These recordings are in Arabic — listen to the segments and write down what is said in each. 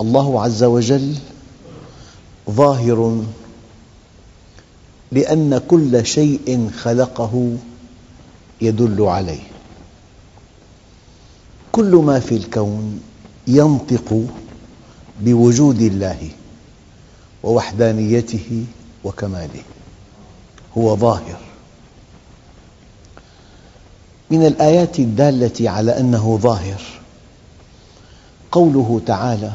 الله عز وجل ظاهر لأن كل شيء خلقه يدل عليه. كل ما في الكون ينطق بوجود الله ووحدانيته وكماله. هو ظاهر. من الآيات الدالة على أنه ظاهر قوله تعالى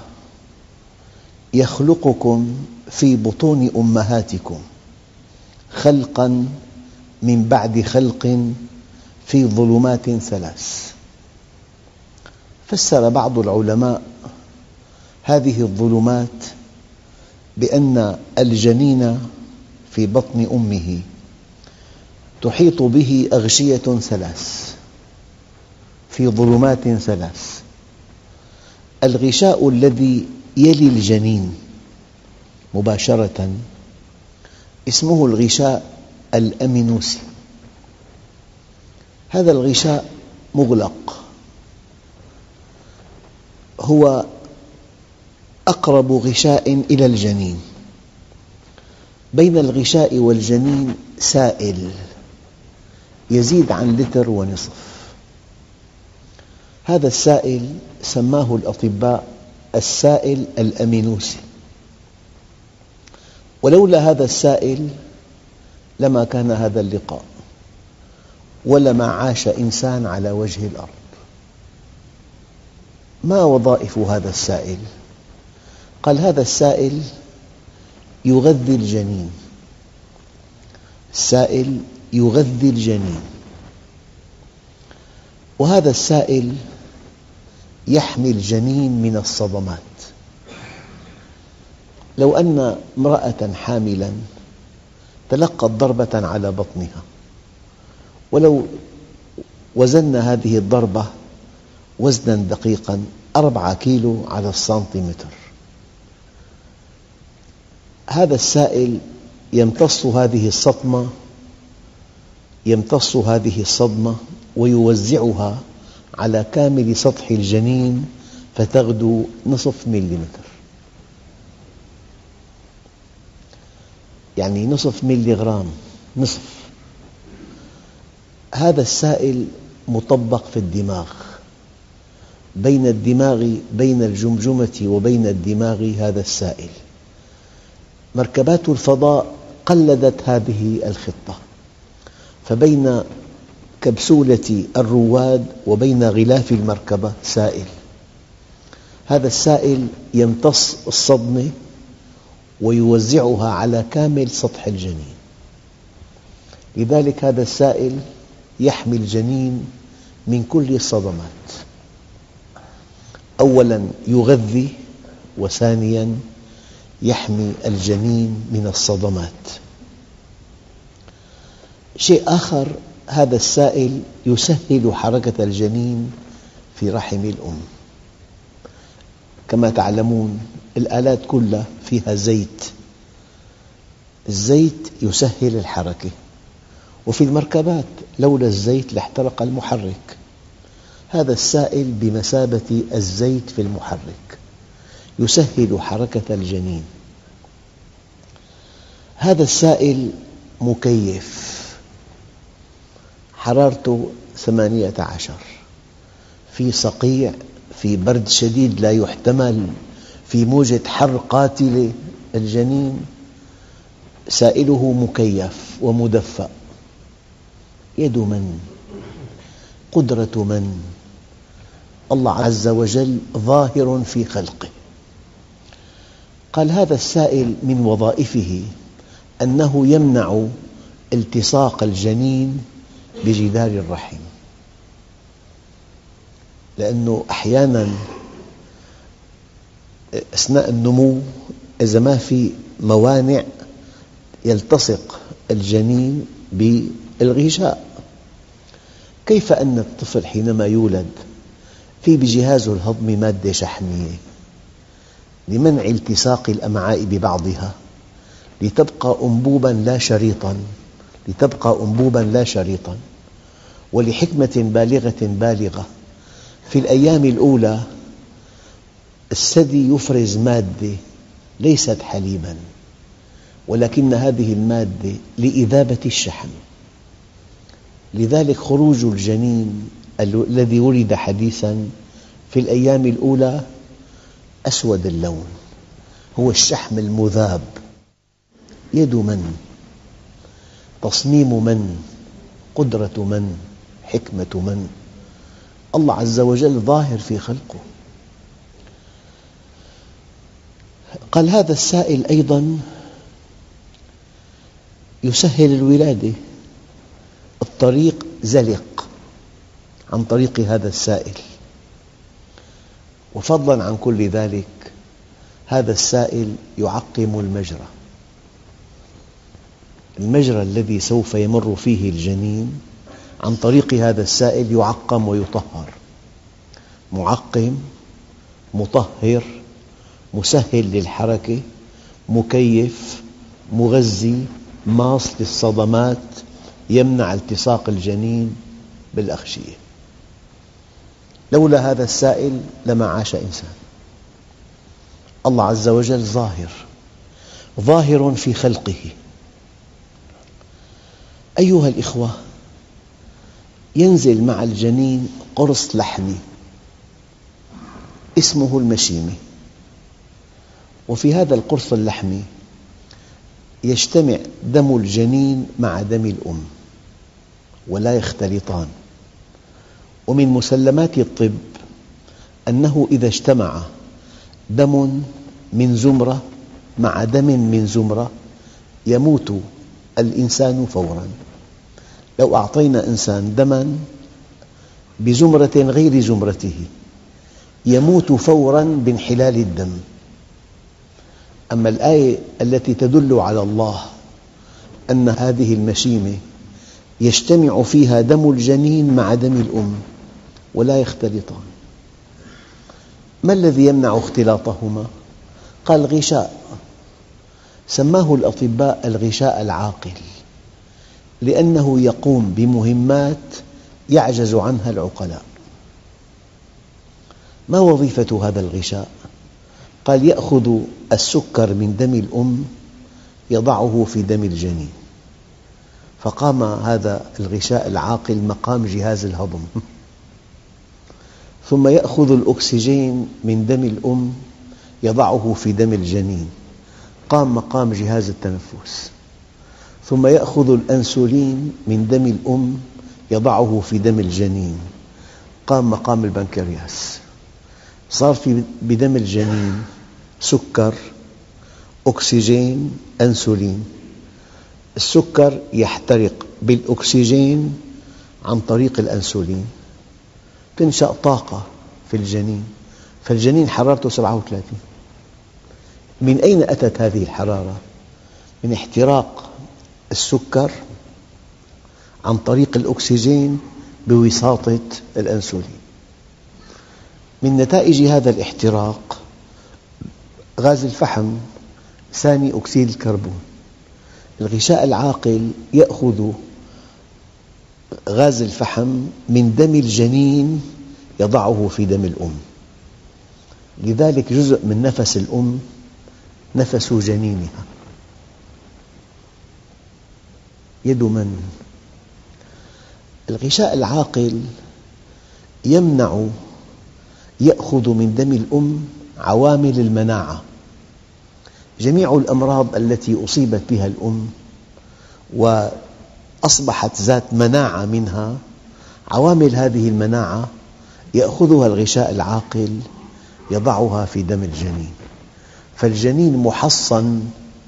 يخلقكم في بطون أمهاتكم خلقاً من بعد خلق في ظلمات ثلاث. فسر بعض العلماء هذه الظلمات بأن الجنين في بطن أمه تحيط به أغشية ثلاث في ظلمات ثلاث. الغشاء الذي يلي الجنين مباشرة اسمه الغشاء الأمينوسي. هذا الغشاء مغلق. هو أقرب غشاء إلى الجنين. بين الغشاء والجنين سائل يزيد عن لتر ونصف. هذا السائل سماه الأطباء السائل الأمينوسي. ولولا هذا السائل لما كان هذا اللقاء ولما عاش إنسان على وجه الأرض. ما وظائف هذا السائل؟ قال هذا السائل يغذي الجنين. السائل يغذي الجنين. وهذا السائل يحمي الجنين من الصدمات. لو أن امرأة حاملاً تلقت ضربة على بطنها ولو وزننا هذه الضربة وزناً دقيقاً أربعة كيلو على السنتيمتر. هذا السائل يمتص هذه الصدمة يمتص هذه الصدمة ويوزعها على كامل سطح الجنين فتغدو نصف مليمتر. يعني نصف ملي غرام نصف. هذا السائل مطبق في الدماغ. بين الدماغ بين الجمجمة وبين الدماغ هذا السائل. مركبات الفضاء قلدت هذه الخطة. فبين كبسولة الرواد وبين غلاف المركبة سائل. هذا السائل يمتص الصدمة ويوزعها على كامل سطح الجنين. لذلك هذا السائل يحمي الجنين من كل الصدمات. أولاً يغذي وثانياً يحمي الجنين من الصدمات. شيء آخر هذا السائل يسهل حركة الجنين في رحم الأم. كما تعلمون الآلات كلها فيها زيت. الزيت يسهل الحركة. وفي المركبات لولا الزيت لاحترق المحرك. هذا السائل بمثابة الزيت في المحرك. يسهل حركة الجنين. هذا السائل مكيف. حرارته ثمانية عشر. في صقيع في برد شديد لا يحتمل في موجة حر قاتلة الجنين. سائله مكيف ومدفأ. يد من؟ قدرة من؟ الله عز وجل ظاهر في خلقه. قال هذا السائل من وظائفه أنه يمنع التصاق الجنين بجدار الرحم لأنه أحيانا أثناء النمو إذا ما في موانع يلتصق الجنين بالغشاء. كيف أن الطفل حينما يولد في بجهازه الهضمي مادة شحمية؟ لمنع التصاق الأمعاء ببعضها لتبقى أنبوبا لا شريطا. لتبقى أنبوبا لا شريطا ولحكمة بالغة بالغة. في الأيام الأولى الثدي يفرز مادة ليست حليبا ولكن هذه المادة لإذابة الشحم. لذلك خروج الجنين الذي ولد حديثا في الأيام الأولى أسود اللون هو الشحم المذاب. يد من؟ تصميم من؟ قدرة من؟ حكمة من؟ الله عز وجل ظاهر في خلقه. قال هذا السائل أيضا يسهل الولادة الطريق زلق عن طريق هذا السائل. وفضلا عن كل ذلك هذا السائل يعقم المجرى. المجرى الذي سوف يمر فيه الجنين عن طريق هذا السائل يعقم ويطهر. معقم مطهر مسهل للحركة مكيف مغذي ماص للصدمات يمنع التصاق الجنين بالأغشية لولا هذا السائل لما عاش إنسان. الله عز وجل ظاهر ظاهر في خلقه. أيها الإخوة ينزل مع الجنين قرص لحمي اسمه المشيمة وفي هذا القرص اللحمي يجتمع دم الجنين مع دم الأم ولا يختلطان. ومن مسلمات الطب أنه إذا اجتمع دم من زمرة مع دم من زمرة يموت الإنسان فوراً. لو أعطينا إنسان دما بزمرة غير زمرته يموت فوراً بانحلال الدم. أما الآية التي تدل على الله أن هذه المشيمة يجتمع فيها دم الجنين مع دم الأم ولا يختلطان. ما الذي يمنع اختلاطهما؟ قال غشاء سماه الأطباء الغشاء العاقل. لأنه يقوم بمهمات يعجز عنها العقلاء. ما وظيفة هذا الغشاء؟ قال يأخذ السكر من دم الأم يضعه في دم الجنين. فقام هذا الغشاء العاقل مقام جهاز الهضم. ثم يأخذ الأكسجين من دم الأم يضعه في دم الجنين. قام مقام جهاز التنفس. ثم يأخذ الأنسولين من دم الأم يضعه في دم الجنين. قام مقام البنكرياس. صار في بدم الجنين سكر أكسجين أنسولين. السكر يحترق بالأكسجين عن طريق الأنسولين. تنشأ طاقة في الجنين. فالجنين حرارته 37 من أين أتت هذه الحرارة؟ من احتراق السكر عن طريق الأكسجين بوساطة الأنسولين. من نتائج هذا الاحتراق غاز الفحم ثاني أكسيد الكربون. الغشاء العاقل يأخذ غاز الفحم من دم الجنين يضعه في دم الأم. لذلك جزء من نفس الأم نفس جنينها. يد من؟ الغشاء العاقل يمنع يأخذ من دم الأم عوامل المناعة جميع الأمراض التي أصيبت بها الأم وأصبحت ذات مناعة منها عوامل هذه المناعة يأخذها الغشاء العاقل يضعها في دم الجنين فالجنين محصن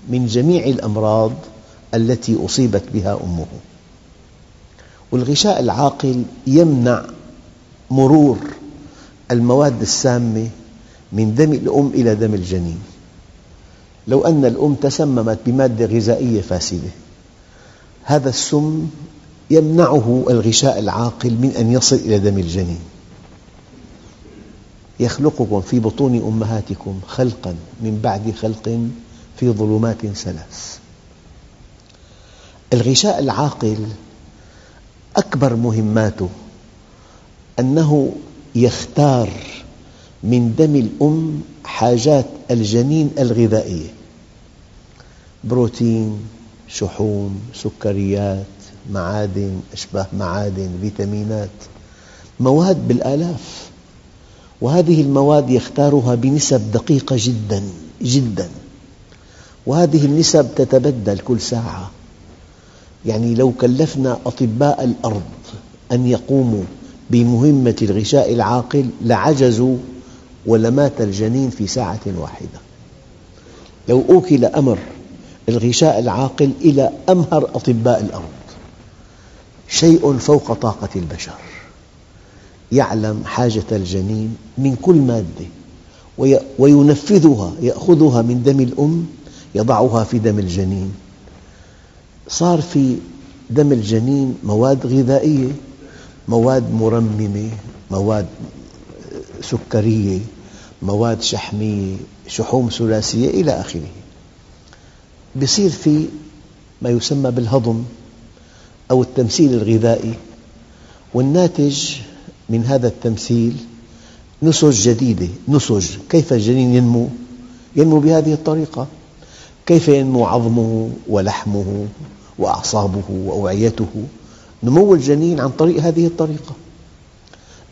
من جميع الأمراض التي أصيبت بها أمه. والغشاء العاقل يمنع مرور المواد السامة من دم الأم إلى دم الجنين. لو أن الأم تسممت بمادة غذائية فاسدة هذا السم يمنعه الغشاء العاقل من أن يصل إلى دم الجنين. يخلقكم في بطون أمهاتكم خلقا من بعد خلق في ظلمات ثلاث. الغشاء العاقل أكبر مهماته أنه يختار من دم الأم حاجات الجنين الغذائية بروتين، شحوم، سكريات، معادن، أشباه معادن، فيتامينات مواد بالآلاف. وهذه المواد يختارها بنسب دقيقة جدا جدا. وهذه النسب تتبدل كل ساعة. يعني لو كلفنا أطباء الأرض أن يقوموا بمهمة الغشاء العاقل لعجزوا ولمات الجنين في ساعة واحدة. لو أوكل أمر الغشاء العاقل إلى أمهر أطباء الأرض شيء فوق طاقة البشر. يعلم حاجة الجنين من كل مادة وينفذها يأخذها من دم الأم يضعها في دم الجنين. صار في دم الجنين مواد غذائية مواد مرممة مواد سكرية مواد شحمية شحوم ثلاثية إلى آخره. يصير في ما يسمى بالهضم أو التمثيل الغذائي والناتج من هذا التمثيل نسج جديدة. نسج. كيف الجنين ينمو؟ ينمو بهذه الطريقة. كيف ينمو عظمه ولحمه؟ وأعصابه وأوعيته. نمو الجنين عن طريق هذه الطريقة.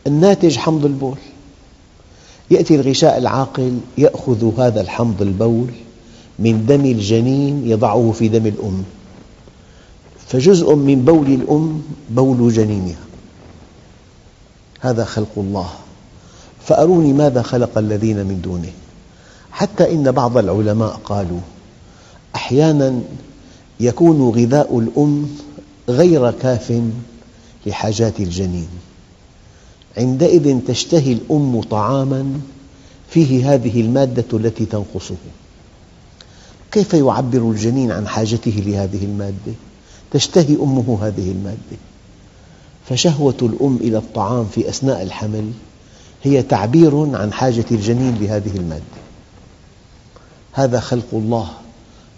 الناتج حمض البول. يأتي الغشاء العاقل يأخذ هذا الحمض البول من دم الجنين يضعه في دم الأم. فجزء من بول الأم بول جنينها. هذا خلق الله. فأروني ماذا خلق الذين من دونه. حتى إن بعض العلماء قالوا أحيانا يكون غذاء الأم غير كاف لحاجات الجنين. عندئذ تشتهي الأم طعاما فيه هذه المادة التي تنقصه. كيف يعبر الجنين عن حاجته لهذه المادة؟ تشتهي أمه هذه المادة. فشهوة الأم إلى الطعام في أثناء الحمل هي تعبير عن حاجة الجنين لهذه المادة. هذا خلق الله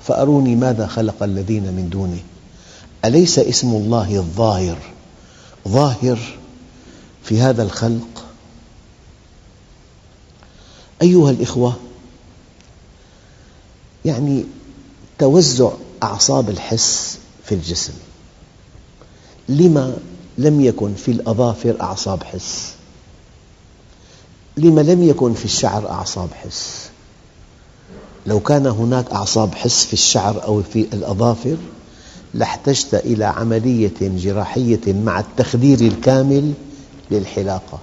فأروني ماذا خلق الذين من دونه. أليس اسم الله الظاهر؟ ظاهر في هذا الخلق؟ أيها الإخوة يعني توزع أعصاب الحس في الجسم. لما لم يكن في الأظافر أعصاب حس؟ لما لم يكن في الشعر أعصاب حس؟ لو كان هناك أعصاب حس في الشعر أو في الأظافر لاحتجت إلى عملية جراحية مع التخدير الكامل للحلاقة.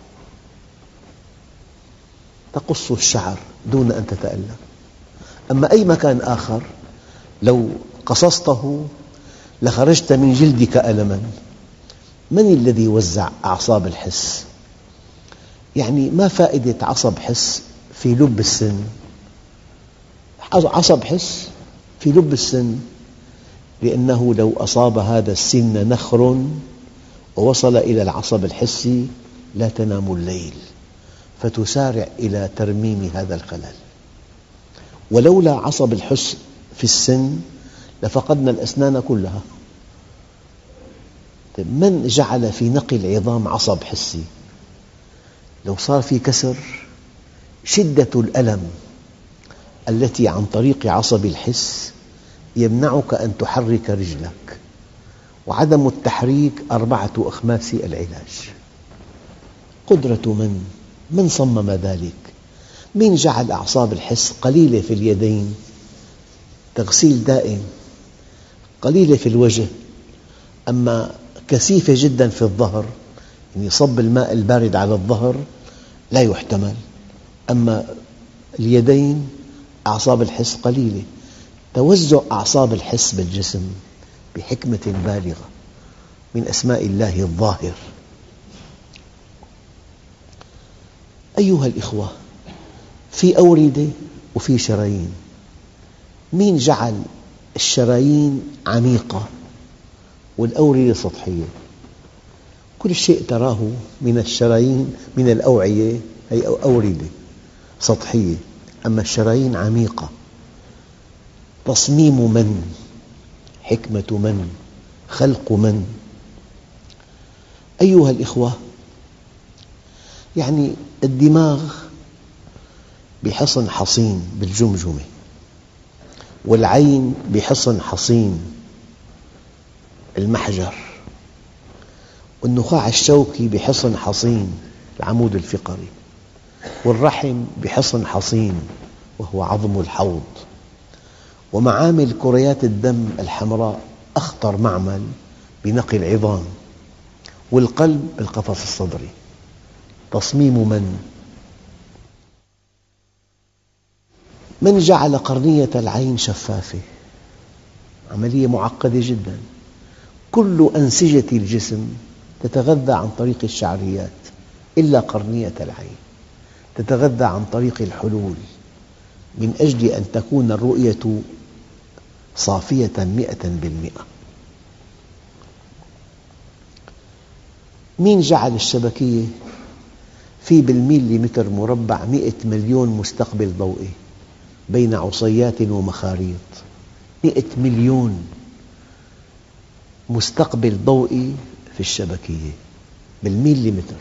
تقص الشعر دون أن تتألم أما أي مكان آخر لو قصصته لخرجت من جلدك ألما. من الذي وزع أعصاب الحس؟ يعني ما فائدة عصب حس في لب السن؟ عصب حس في لب السن لأنه لو أصاب هذا السن نخر ووصل إلى العصب الحسي لا تنام الليل فتسارع إلى ترميم هذا الخلل. ولولا عصب الحس في السن لفقدنا الأسنان كلها. طيب من جعل في نقي العظام عصب حسي؟ لو صار في كسر شدة الألم التي عن طريق عصب الحس يمنعك أن تحرك رجلك. وعدم التحريك أربعة أخماس العلاج. قدرة من؟ من صمم ذلك؟ من جعل أعصاب الحس قليلة في اليدين؟ تغسيل دائم قليلة في الوجه. أما كثيفة جدا في الظهر يعني صب الماء البارد على الظهر لا يحتمل. أما اليدين أعصاب الحس قليلة. توزع أعصاب الحس بالجسم بحكمة بالغة من أسماء الله الظاهر. أيها الإخوة في أوردة وفي شرايين. مين جعل الشرايين عميقة والأوردة سطحية؟ كل شيء تراه من الشرايين من الأوعية هي أوردة سطحية. أما الشرايين عميقة. تصميم من؟ حكمة من؟ خلق من؟ أيها الإخوة يعني الدماغ بحصن حصين بالجمجمة والعين بحصن حصين المحجر والنخاع الشوكي بحصن حصين العمود الفقري. والرحم بحصن حصين وهو عظم الحوض. ومعامل كريات الدم الحمراء أخطر معمل بنقي العظام. والقلب بالقفص الصدري. تصميم من؟ من جعل قرنية العين شفافة؟ عملية معقدة جدا. كل أنسجة الجسم تتغذى عن طريق الشعريات إلا قرنية العين. تتغذى عن طريق الحلول. من أجل أن تكون الرؤية صافية مئة بالمئة. مين جعل الشبكية في بالميليمتر مربع مئة مليون مستقبل ضوئي بين عصيات ومخاريط؟ مئة مليون مستقبل ضوئي في الشبكية بالميليمتر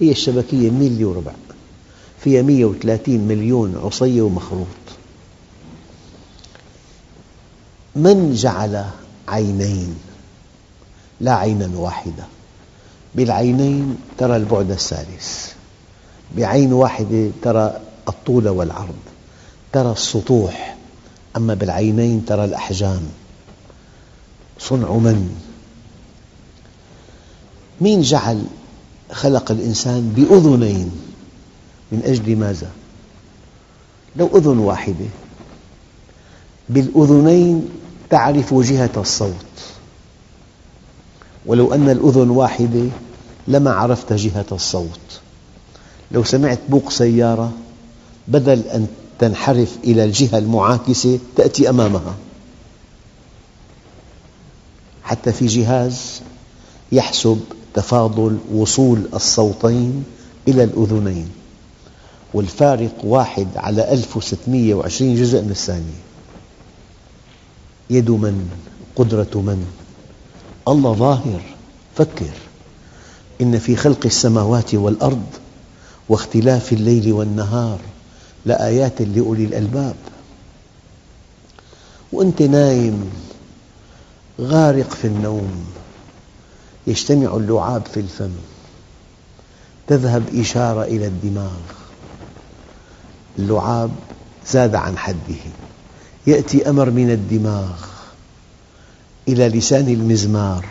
هي الشبكية ميلي وربع فيها 130 مليون عصية ومخروط. من جعل عينين؟ لا عينا واحدة. بالعينين ترى البعد الثالث بعين واحدة ترى الطول والعرض ترى السطوح أما بالعينين ترى الأحجام. صنع من؟ مين جعل خلق الإنسان بأذنين؟ من أجل ماذا؟ لو أذن واحدة بالأذنين تعرف جهة الصوت. ولو أن الأذن واحدة لما عرفت جهة الصوت. لو سمعت بوق سيارة بدل أن تنحرف إلى الجهة المعاكسة تأتي أمامها. حتى في جهاز يحسب تفاضل وصول الصوتين إلى الأذنين. والفارق واحد على 1620 جزء من الثانية. يد من؟ قدرة من؟ الله ظاهر. فكر. إن في خلق السماوات والأرض واختلاف الليل والنهار لآيات لأولي الألباب. وأنت نايم غارق في النوم يجتمع اللعاب في الفم تذهب إشارة إلى الدماغ. اللعاب زاد عن حده. يأتي أمر من الدماغ إلى لسان المزمار.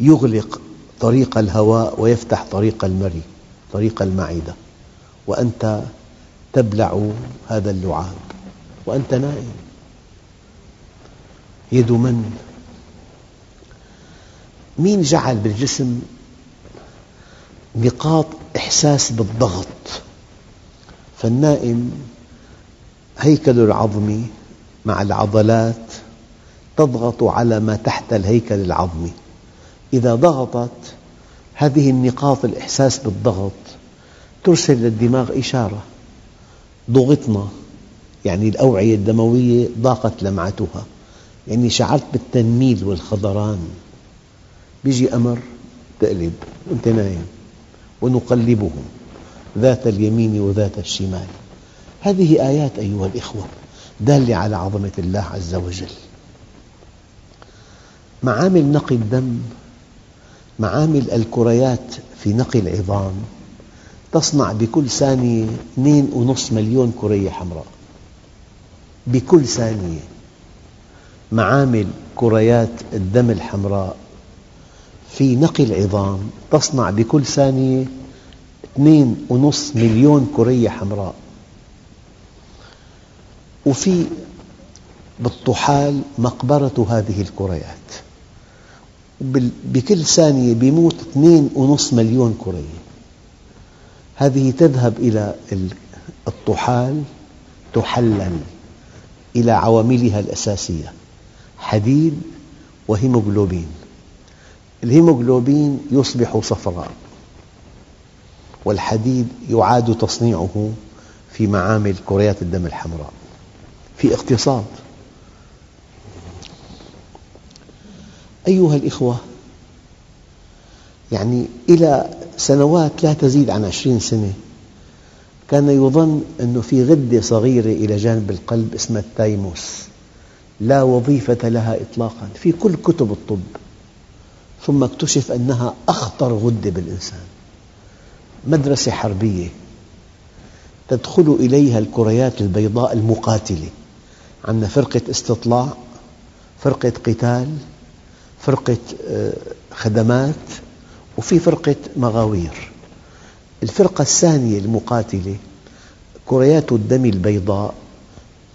يغلق طريق الهواء ويفتح طريق المري طريق المعدة. وأنت تبلع هذا اللعاب. وأنت نائم. يد من؟ مين جعل بالجسم نقاط إحساس بالضغط؟ فالنائم هيكل العظمي مع العضلات تضغط على ما تحت الهيكل العظمي إذا ضغطت هذه النقاط الإحساس بالضغط ترسل للدماغ إشارة. ضغطنا يعني الأوعية الدموية ضاقت لمعتها يعني شعرت بالتنميل والخضران. يجي أمر تقلب وأنت نايم ونقلبهم. ذات اليمين وذات الشمال. هذه آيات أيها الإخوة دالة على عظمة الله عز وجل. معامل نقي الدم معامل الكريات في نقي العظام تصنع بكل ثانية 2.5 مليون كرية حمراء. بكل ثانية معامل كريات الدم الحمراء في نقي العظام تصنع بكل ثانية 2.5 مليون كرية حمراء. وفي بالطحال مقبرة هذه الكريات بكل ثانية بيموت 2.5 مليون كرية هذه تذهب إلى الطحال تحلل إلى عواملها الأساسية حديد وهيموغلوبين. الهيموغلوبين يصبح صفراء. والحديد يعاد تصنيعه في معامل كريات الدم الحمراء. في اقتصاد. أيها الإخوة يعني إلى سنوات لا تزيد عن عشرين سنة كان يظن أن في غدة صغيرة إلى جانب القلب اسمها التايموس. لا وظيفة لها إطلاقا في كل كتب الطب. ثم اكتشف أنها أخطر غدة بالإنسان. مدرسة حربية تدخل إليها الكريات البيضاء المقاتلة. عندنا فرقة استطلاع فرقة قتال فرقة آه، خدمات وفي فرقة مغاوير. الفرقة الثانية المقاتلة كريات الدم البيضاء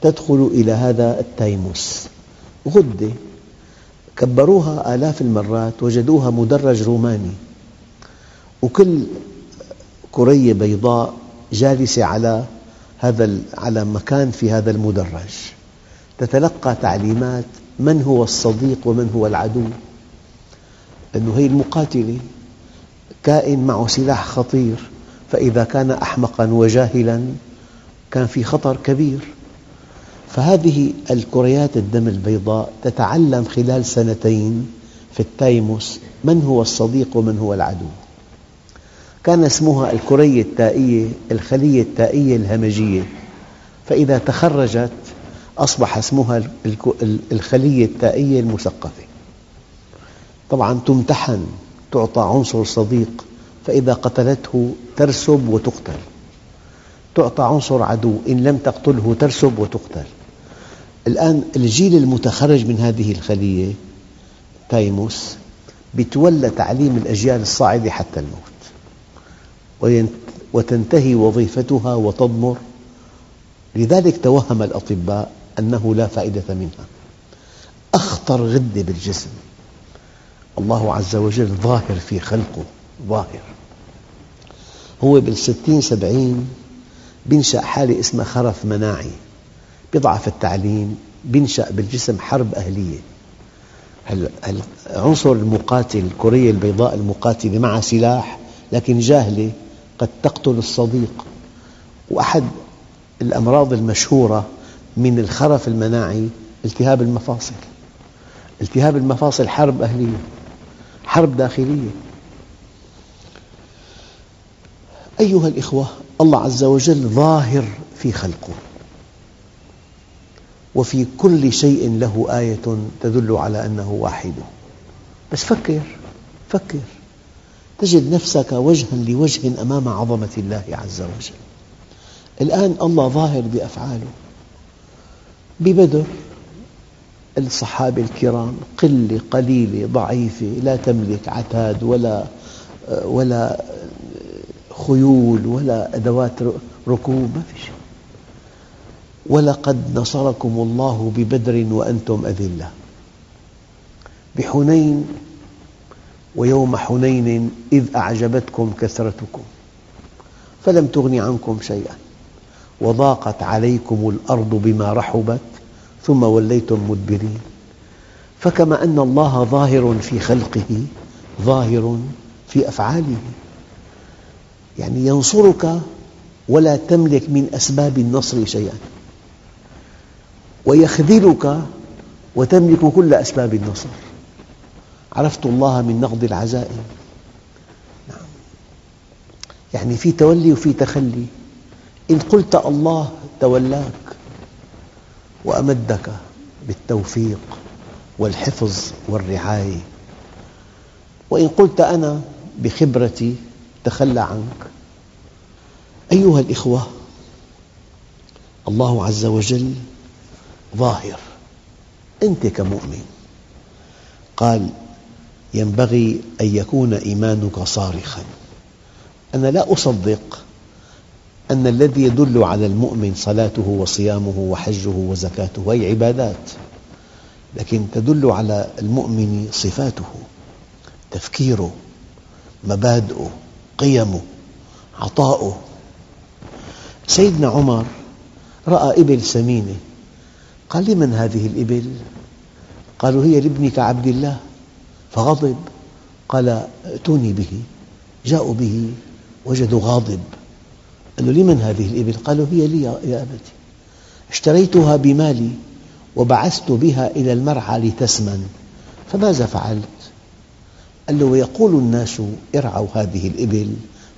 تدخل إلى هذا التايموس غدة كبروها آلاف المرات وجدوها مدرج روماني. وكل كرية بيضاء جالسة على هذا على مكان في هذا المدرج. تتلقى تعليمات من هو الصديق ومن هو العدو. لأنه هي المقاتلة. كائن معه سلاح خطير. فإذا كان أحمقا وجاهلا كان في خطر كبير. فهذه الكريات الدم البيضاء تتعلم خلال سنتين في التايموس من هو الصديق ومن هو العدو. كان اسمها الكرية التائية الخلية التائية الهمجية. فإذا تخرجت أصبح اسمها الخلية التائية المثقفة. طبعا تمتحن تعطى عنصر صديق فإذا قتلته ترسب وتقتل. تعطى عنصر عدو إن لم تقتله ترسب وتقتل. الآن الجيل المتخرج من هذه الخلية تايموس يتولى تعليم الأجيال الصاعدة حتى الموت. وتنتهي وظيفتها وتضمر. لذلك توهم الأطباء أنه لا فائدة منها. أخطر غدة بالجسم. الله عز وجل ظاهر في خلقه ظاهر. هو بالستين سبعين بينشأ حالة اسمها خرف مناعي بيضعف التعليم بينشأ بالجسم حرب أهلية. العنصر المقاتل الكرية البيضاء المقاتلة مع سلاح لكن جاهلة. قد تقتل الصديق. وأحد الأمراض المشهورة من الخرف المناعي التهاب المفاصل. التهاب المفاصل حرب أهلية حرب داخلية. أيها الإخوة الله عز وجل ظاهر في خلقه. وفي كل شيء له آية تدل على أنه واحد. بس فكر فكر. تجد نفسك وجها لوجه أمام عظمة الله عز وجل. الآن الله ظاهر بأفعاله. ببدر الصحابة الكرام قلة قليلة ضعيفة لا تملك عتاد ولا ولا خيول ولا أدوات ركوب ما في شيء. ولقد نصركم الله ببدر وأنتم أذلة. بحنين ويوم حنين إذ أعجبتكم كثرتكم فلم تغن عنكم شيئا وضاقت عليكم الأرض بما رحبت ثم وليتم مدبرين فكما أن الله ظاهر في خلقه ظاهر في أفعاله. يعني ينصرك ولا تملك من أسباب النصر شيئا. ويخذلك وتملك كل أسباب النصر. عرفت الله من نقض العزائم نعم. يعني في تولي وفي تخلي. إن قلت الله تولاك وأمدك بالتوفيق والحفظ والرعاية. وإن قلت أنا بخبرتي تخلى عنك. أيها الإخوة الله عز وجل ظاهر. أنت كمؤمن. قال ينبغي أن يكون إيمانك صارخاً. أنا لا أصدق أن الذي يدل على المؤمن صلاته وصيامه وحجه وزكاته هي عبادات لكن تدل على المؤمن صفاته تفكيره مبادئه قيمه عطاؤه. سيدنا عمر رأى إبل سمينة قال لمن هذه الإبل؟ قالوا هي لابنك عبد الله. فغضب. قال ائتوني به. جاءوا به. وجدوا غاضب. قال له لمن هذه الإبل؟ قالوا هي لي يا أبتي. اشتريتها بمالي وبعثت بها إلى المرعى لتسمن. فماذا فعلت؟ قال له ويقول الناس ارعوا هذه الإبل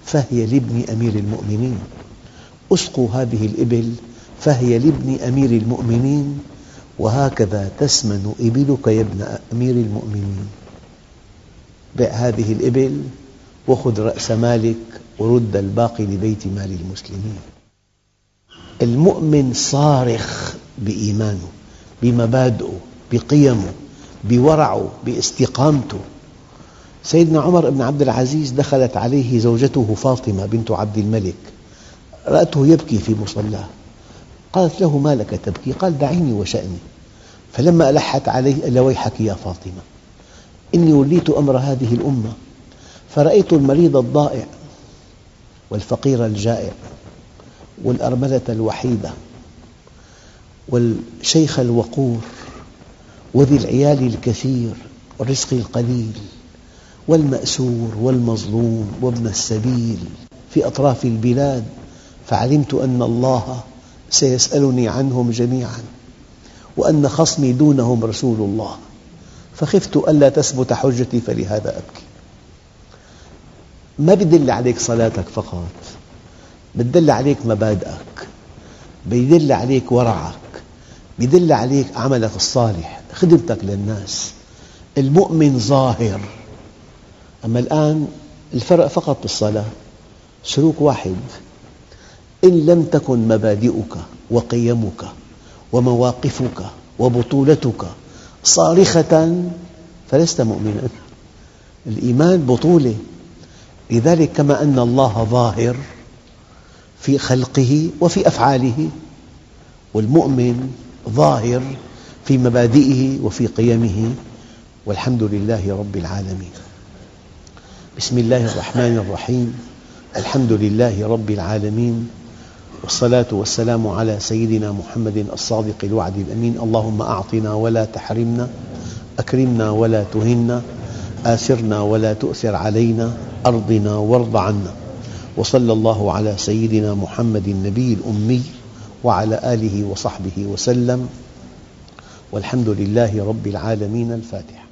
فهي لابن أمير المؤمنين. أسقوا هذه الإبل فهي لابن أمير المؤمنين. وهكذا تسمن إبلك يا ابن أمير المؤمنين. بع هذه الإبل وخذ رأس مالك ورد الباقي لبيت مال المسلمين. المؤمن صارخ بإيمانه بمبادئه بقيمه بورعه باستقامته. سيدنا عمر بن عبد العزيز دخلت عليه زوجته فاطمة بنت عبد الملك. رأته يبكي في مصلاه. قالت له ما لك تبكي؟ قال دعيني وشأني. فلما ألحت عليه قال ويحك يا فاطمة. إني وليت أمر هذه الأمة فرأيت المريض الضائع والفقير الجائع والأرملة الوحيدة والشيخ الوقور وذي العيال الكثير والرزق القليل والمأسور والمظلوم وابن السبيل في أطراف البلاد فعلمت أن الله سيسألني عنهم جميعا وأن خصمي دونهم رسول الله. فخفت ألا تثبت حجتي فلهذا أبكي. ما يدل عليك صلاتك فقط يدل عليك مبادئك يدل عليك ورعك يدل عليك عملك الصالح خدمتك للناس. المؤمن ظاهر. أما الآن الفرق فقط بالصلاة سلوك واحد. إن لم تكن مبادئك وقيمك ومواقفك وبطولتك صارخة فلست مؤمنا. الإيمان بطولة. لذلك كما أن الله ظاهر في خلقه وفي أفعاله والمؤمن ظاهر في مبادئه وفي قيمه. والحمد لله رب العالمين. بسم الله الرحمن الرحيم. الحمد لله رب العالمين. والصلاة والسلام على سيدنا محمد الصادق الوعد الأمين. اللهم أعطنا ولا تحرمنا أكرمنا ولا تهنا آثرنا ولا تؤثر علينا أرضنا وارض عنا. وصلى الله على سيدنا محمد النبي الأمي وعلى آله وصحبه وسلم. والحمد لله رب العالمين. الفاتحة.